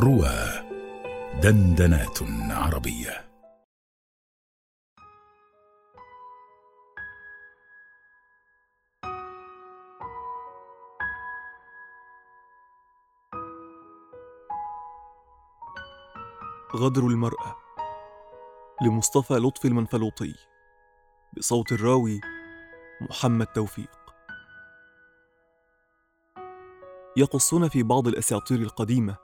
روى دندنات عربية. غدر المرأة لمصطفى لطفي المنفلوطي بصوت الراوي محمد توفيق. يقصون في بعض الأساطير القديمة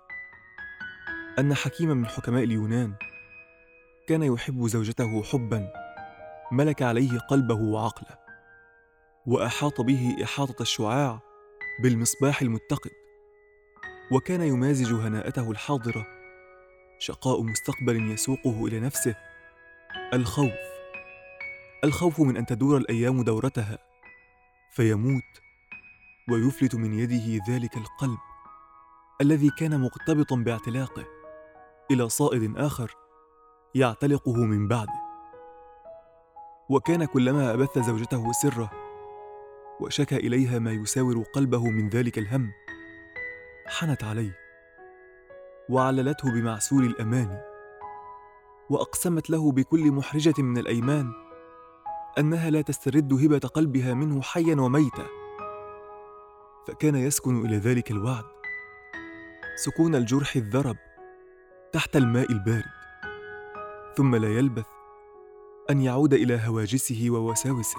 أن حكيما من حكماء اليونان كان يحب زوجته حبا ملك عليه قلبه وعقله وأحاط به إحاطة الشعاع بالمصباح المتقد وكان يمازج هناءته الحاضرة شقاء مستقبل يسوقه إلى نفسه الخوف الخوف من أن تدور الأيام دورتها فيموت ويفلت من يده ذلك القلب الذي كان مقتبطا باعتلاقه. إلى صائد آخر يعتلقه من بعده وكان كلما أبث زوجته سره وشكى إليها ما يساور قلبه من ذلك الهم حنت عليه وعللته بمعسول الأمان وأقسمت له بكل محرجة من الأيمان أنها لا تسترد هبة قلبها منه حيا وميتا. فكان يسكن إلى ذلك الوعد. سكون الجرح الذرب تحت الماء البارد ثم لا يلبث أن يعود إلى هواجسه ووساوسه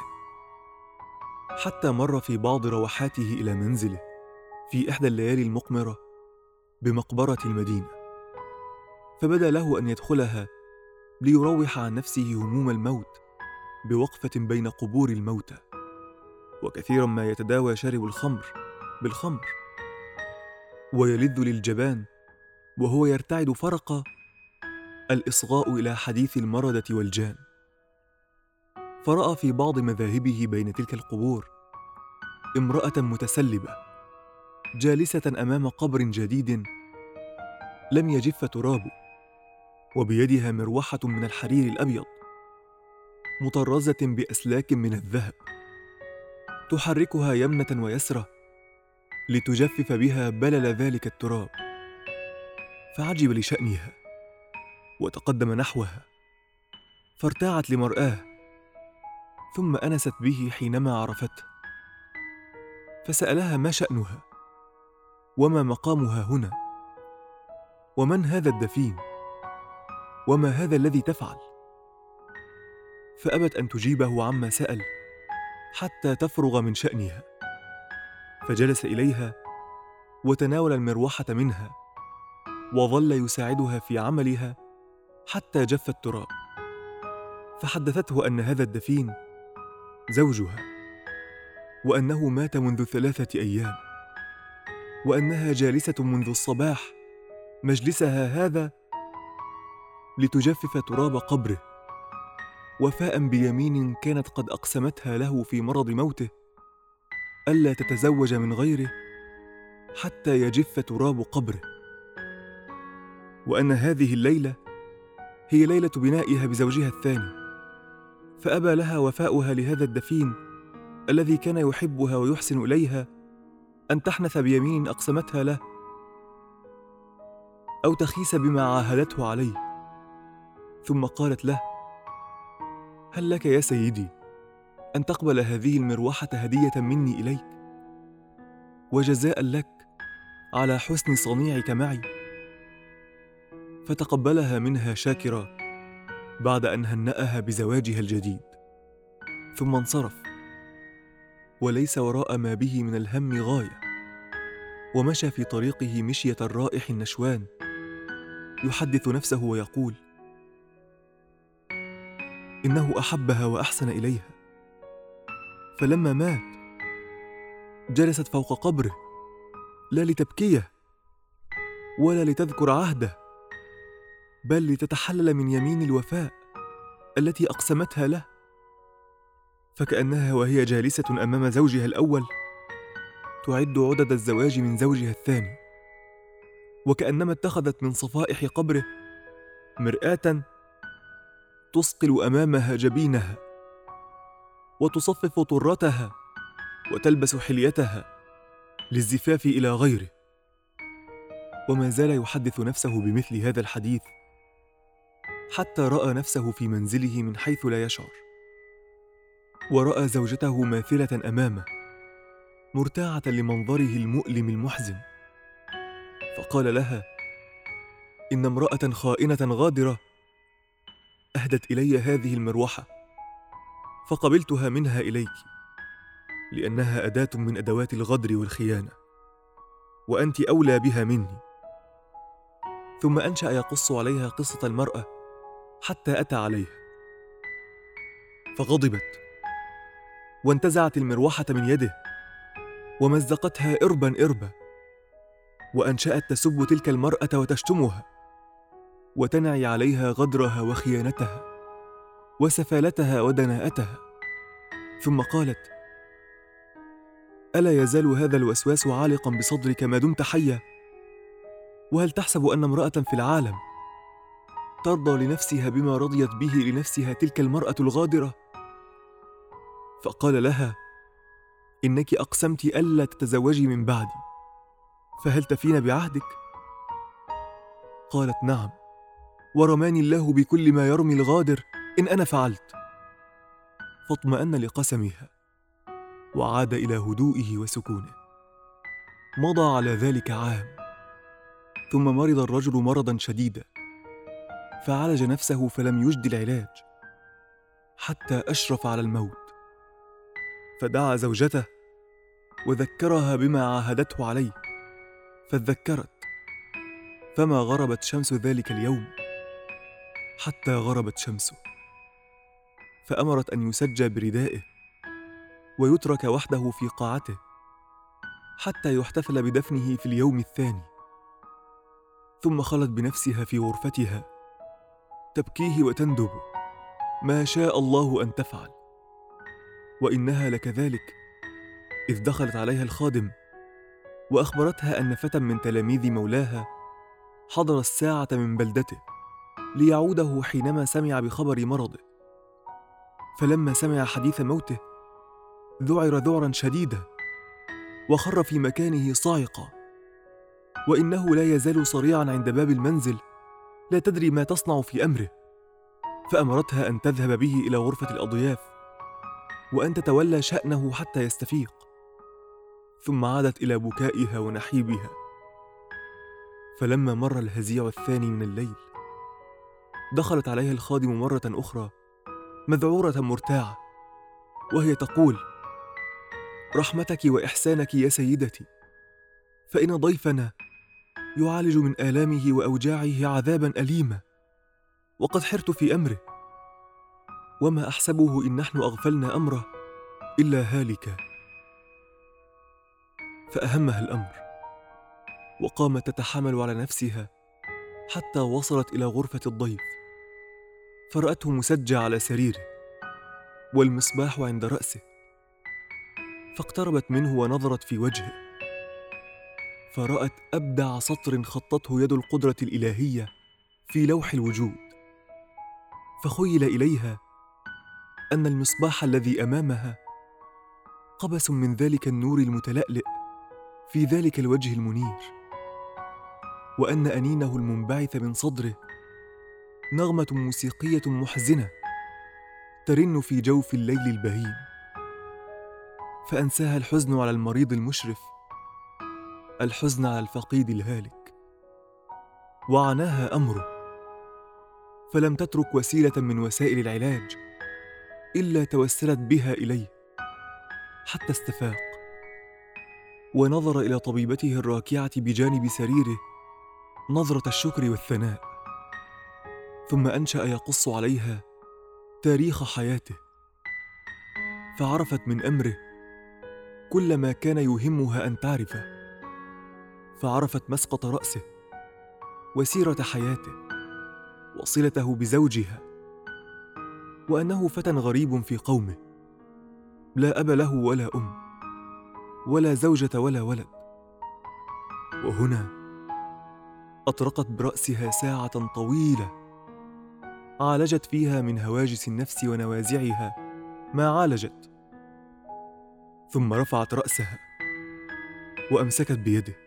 حتى مر في بعض روحاته إلى منزله في إحدى الليالي المقمرة بمقبرة المدينة فبدأ له أن يدخلها ليروح عن نفسه هموم الموت بوقفة بين قبور الموتى وكثيرا ما يتداوى شارب الخمر بالخمر ويلذ للجبان وهو يرتعد فرق الإصغاء إلى حديث المردة والجان. فرأى في بعض مذاهبه بين تلك القبور امرأة متسلبة جالسة أمام قبر جديد لم يجف ترابه وبيدها مروحة من الحرير الأبيض مطرزة بأسلاك من الذهب. تحركها يمنة ويسرى لتجفف بها بلل ذلك التراب. فعجب لشأنها وتقدم نحوها فارتاعت لمرآة ثم أنست به حينما عرفته. فسألها ما شأنها وما مقامها هنا ومن هذا الدفين وما هذا الذي تفعل؟ فأبت أن تجيبه عما سأل حتى تفرغ من شأنها. فجلس إليها وتناول المروحة منها. وظل يساعدها في عملها حتى جف التراب. فحدثته أن هذا الدفين زوجها وأنه مات منذ ثلاثة أيام وأنها جالسة منذ الصباح مجلسها هذا لتجفف تراب قبره. وفاء بيمين كانت قد أقسمتها له في مرض موته ألا تتزوج من غيره حتى يجف تراب قبره. وأن هذه الليلة هي ليلة بنائها بزوجها الثاني فأبى لها وفاؤها لهذا الدفين الذي كان يحبها ويحسن إليها أن تحنث بيمين أقسمتها له أو تخيس بما عاهدته عليه. ثم قالت له هل لك يا سيدي أن تقبل هذه المروحة هدية مني إليك؟ وجزاء لك على حسن صنيعك معي. فتقبلها منها شاكرا بعد أن هنأها بزواجها الجديد. ثم انصرف. وليس وراء ما به من الهم غاية. ومشى في طريقه مشية الرائح النشوان. يحدث نفسه ويقول إنه أحبها وأحسن إليها. فلما مات جلست فوق قبره لا لتبكيه ولا لتذكر عهده. بل لتتحلل من يمين الوفاء التي أقسمتها له فكأنها وهي جالسة أمام زوجها الأول تعد عدد الزواج من زوجها الثاني وكأنما اتخذت من صفائح قبره مرآة تصقل أمامها جبينها وتصفف طرتها وتلبس حليتها للزفاف إلى غيره وما زال يحدث نفسه بمثل هذا الحديث حتى رأى نفسه في منزله من حيث لا يشعر. ورأى زوجته ماثلة أمامه مرتاعة لمنظره المؤلم المحزن. فقال لها إن امرأة خائنة غادرة أهدت إلي هذه المروحة فقبلتها منها إليك لأنها أداة من أدوات الغدر والخيانة وأنت أولى بها مني. ثم أنشأ يقص عليها قصة المرأة حتى أتى عليها فغضبت. وانتزعت المروحة من يده. ومزقتها اربا اربا. وأنشأت تسب تلك المرأة وتشتمها. وتنعي عليها غدرها وخيانتها. وسفالتها ودناءتها. ثم قالت ألا يزال هذا الوسواس عالقا بصدرك ما دمت حيا؟ وهل تحسب أن امرأة في العالم ترضى لنفسها بما رضيت به لنفسها تلك المرأة الغادرة. فقال لها إنك أقسمت ألا تتزوجي من بعدي فهل تفين بعهدك؟ قالت نعم ورماني الله بكل ما يرمي الغادر إن أنا فعلت. فاطمأن لقسمها وعاد إلى هدوئه وسكونه. مضى على ذلك عام ثم مرض الرجل مرضا شديدا. فعالج نفسه فلم يجد العلاج حتى أشرف على الموت. فدعا زوجته وذكرها بما عاهدته عليه فذكرت. فما غربت شمس ذلك اليوم حتى غربت شمسه فأمرت أن يسجى بردائه ويترك وحده في قاعته حتى يحتفل بدفنه في اليوم الثاني. ثم خلت بنفسها في غرفتها. تبكيه وتندب. ما شاء الله أن تفعل. وإنها لكذلك إذ دخلت عليها الخادم وأخبرتها أن فتى من تلاميذ مولاها حضر الساعة من بلدته ليعوده حينما سمع بخبر مرضه. فلما سمع حديث موته ذعر ذعرا شديدا وخر في مكانه صاعقا. وإنه لا يزال صريعا عند باب المنزل لا تدري ما تصنع في أمره. فأمرتها أن تذهب به إلى غرفة الأضياف وأن تتولى شأنه حتى يستفيق. ثم عادت إلى بكائها ونحيبها. فلما مر الهزيع الثاني من الليل دخلت عليها الخادم مرة أخرى مذعورة مرتاعة وهي تقول رحمتك وإحسانك يا سيدتي فإن ضيفنا يعالج من آلامه وأوجاعه عذابا اليما. وقد حرت في أمره. وما احسبه إن نحن أغفلنا أمره إلا هالكا. فأهمها الأمر. وقامت تتحامل على نفسها حتى وصلت إلى غرفة الضيف. فرأته مسجى على سريره. والمصباح عند رأسه. فاقتربت منه ونظرت في وجهه. فرأت أبدع سطر خطته يد القدرة الإلهية في لوح الوجود. فخيل إليها أن المصباح الذي أمامها قبس من ذلك النور المتلألئ في ذلك الوجه المنير. وأن أنينه المنبعث من صدره نغمة موسيقية محزنة ترن في جوف الليل البهيم. فأنساها الحزن على المريض المشرف الحزن على الفقيد الهالك. وعناها أمره. فلم تترك وسيلة من وسائل العلاج إلا توسلت بها إليه حتى استفاق. ونظر إلى طبيبته الراكعة بجانب سريره نظرة الشكر والثناء. ثم أنشأ يقص عليها تاريخ حياته. فعرفت من أمره كل ما كان يهمها أن تعرفه. فعرفت مسقط رأسه وسيرة حياته وصلته بزوجها وأنه فتى غريب في قومه لا أب له ولا أم ولا زوجة ولا ولد. وهنا أطرقت برأسها ساعة طويلة عالجت فيها من هواجس النفس ونوازعها ما عالجت. ثم رفعت رأسها وأمسكت بيده.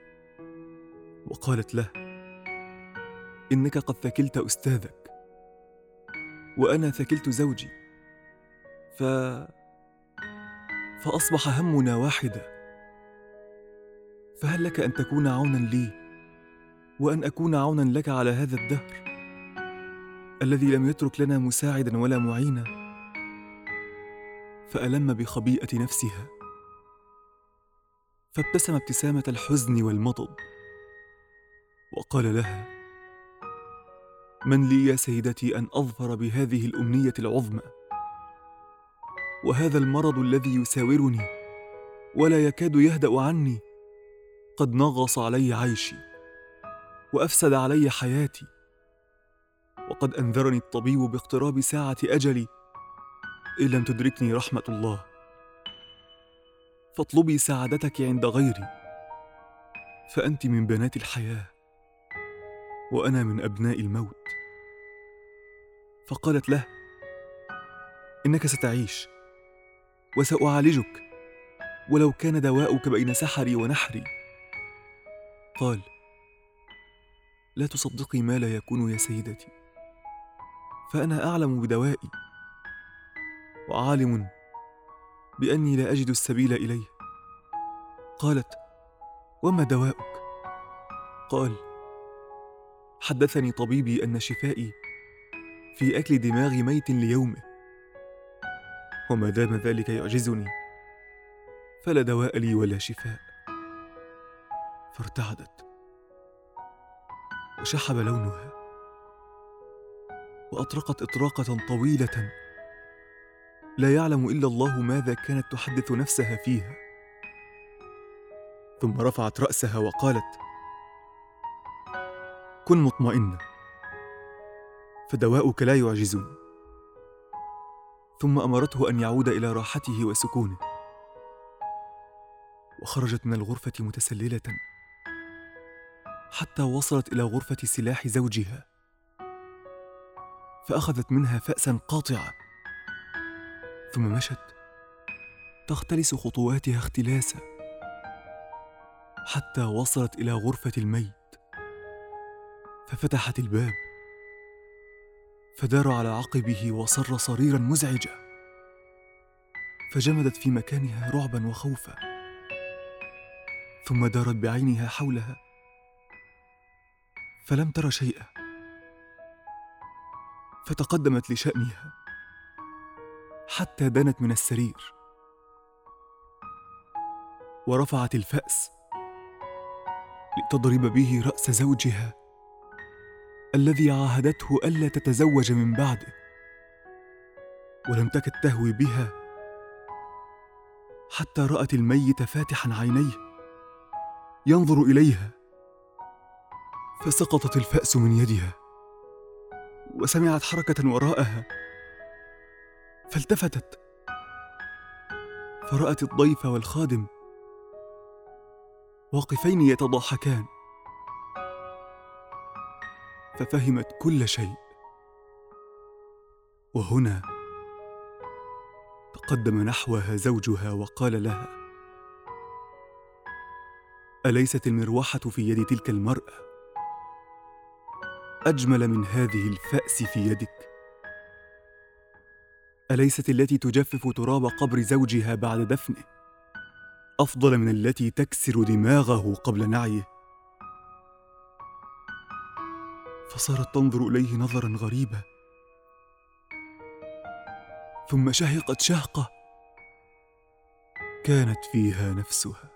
وقالت له إنك قد ثكلت أستاذك وأنا ثكلت زوجي ف فأصبح همنا واحدا. فهل لك أن تكون عونا لي وأن أكون عونا لك على هذا الدهر الذي لم يترك لنا مساعدا ولا معينا؟ فألم بخبيئة نفسها فابتسم ابتسامة الحزن والمضض وقال لها من لي يا سيدتي أن أظفر بهذه الأمنية العظمى. وهذا المرض الذي يساورني ولا يكاد يهدأ عني. قد نغص علي عيشي وأفسد علي حياتي. وقد أنذرني الطبيب باقتراب ساعة أجلي. إن لم تدركني رحمة الله. فاطلبي سعادتك عند غيري. فأنت من بنات الحياة. وأنا من أبناء الموت. فقالت له إنك ستعيش وسأعالجك ولو كان دواؤك بين سحري ونحري. قال لا تصدقي ما لا يكون يا سيدتي. فأنا أعلم بدوائي وعالم بأني لا أجد السبيل إليه. قالت وما دواؤك؟ قال حدثني طبيبي أن شفائي في أكل دماغ ميت ليومه. وما دام ذلك يعجزني فلا دواء لي ولا شفاء. فارتعدت وشحب لونها وأطرقت إطراقة طويلة. لا يعلم إلا الله ماذا كانت تحدث نفسها فيها. ثم رفعت رأسها وقالت كن مطمئنه فدواؤك لا يعجزني ثم أمرته أن يعود إلى راحته وسكونه. وخرجت من الغرفة متسللة. حتى وصلت إلى غرفة سلاح زوجها. فأخذت منها فاسا قاطعه ثم مشت. تختلس خطواتها اختلاسا. حتى وصلت إلى غرفة الميت. ففتحت الباب. فدار على عقبه وصر صريرا مزعجا. فجمدت في مكانها رعبا وخوفا. ثم دارت بعينها حولها. فلم تر شيئا. فتقدمت لشأنها. حتى دنت من السرير. ورفعت الفأس. لتضرب به رأس زوجها. الذي عاهدته ألا تتزوج من بعده. ولم تكد تهوي بها. حتى رأت الميت فاتحا عينيه. ينظر إليها. فسقطت الفأس من يدها. وسمعت حركة وراءها. فالتفتت. فرأت الضيف والخادم. واقفين يتضاحكان ففهمت كل شيء. وهنا تقدم نحوها زوجها وقال لها أليست المروحة في يد تلك المرأة؟ أجمل من هذه الفأس في يدك. أليست التي تجفف تراب قبر زوجها بعد دفنه؟ أفضل من التي تكسر دماغه قبل نعيه. فصارت تنظر إليه نظرا غريبا. ثم شهقت شهقة. كانت فيها نفسها.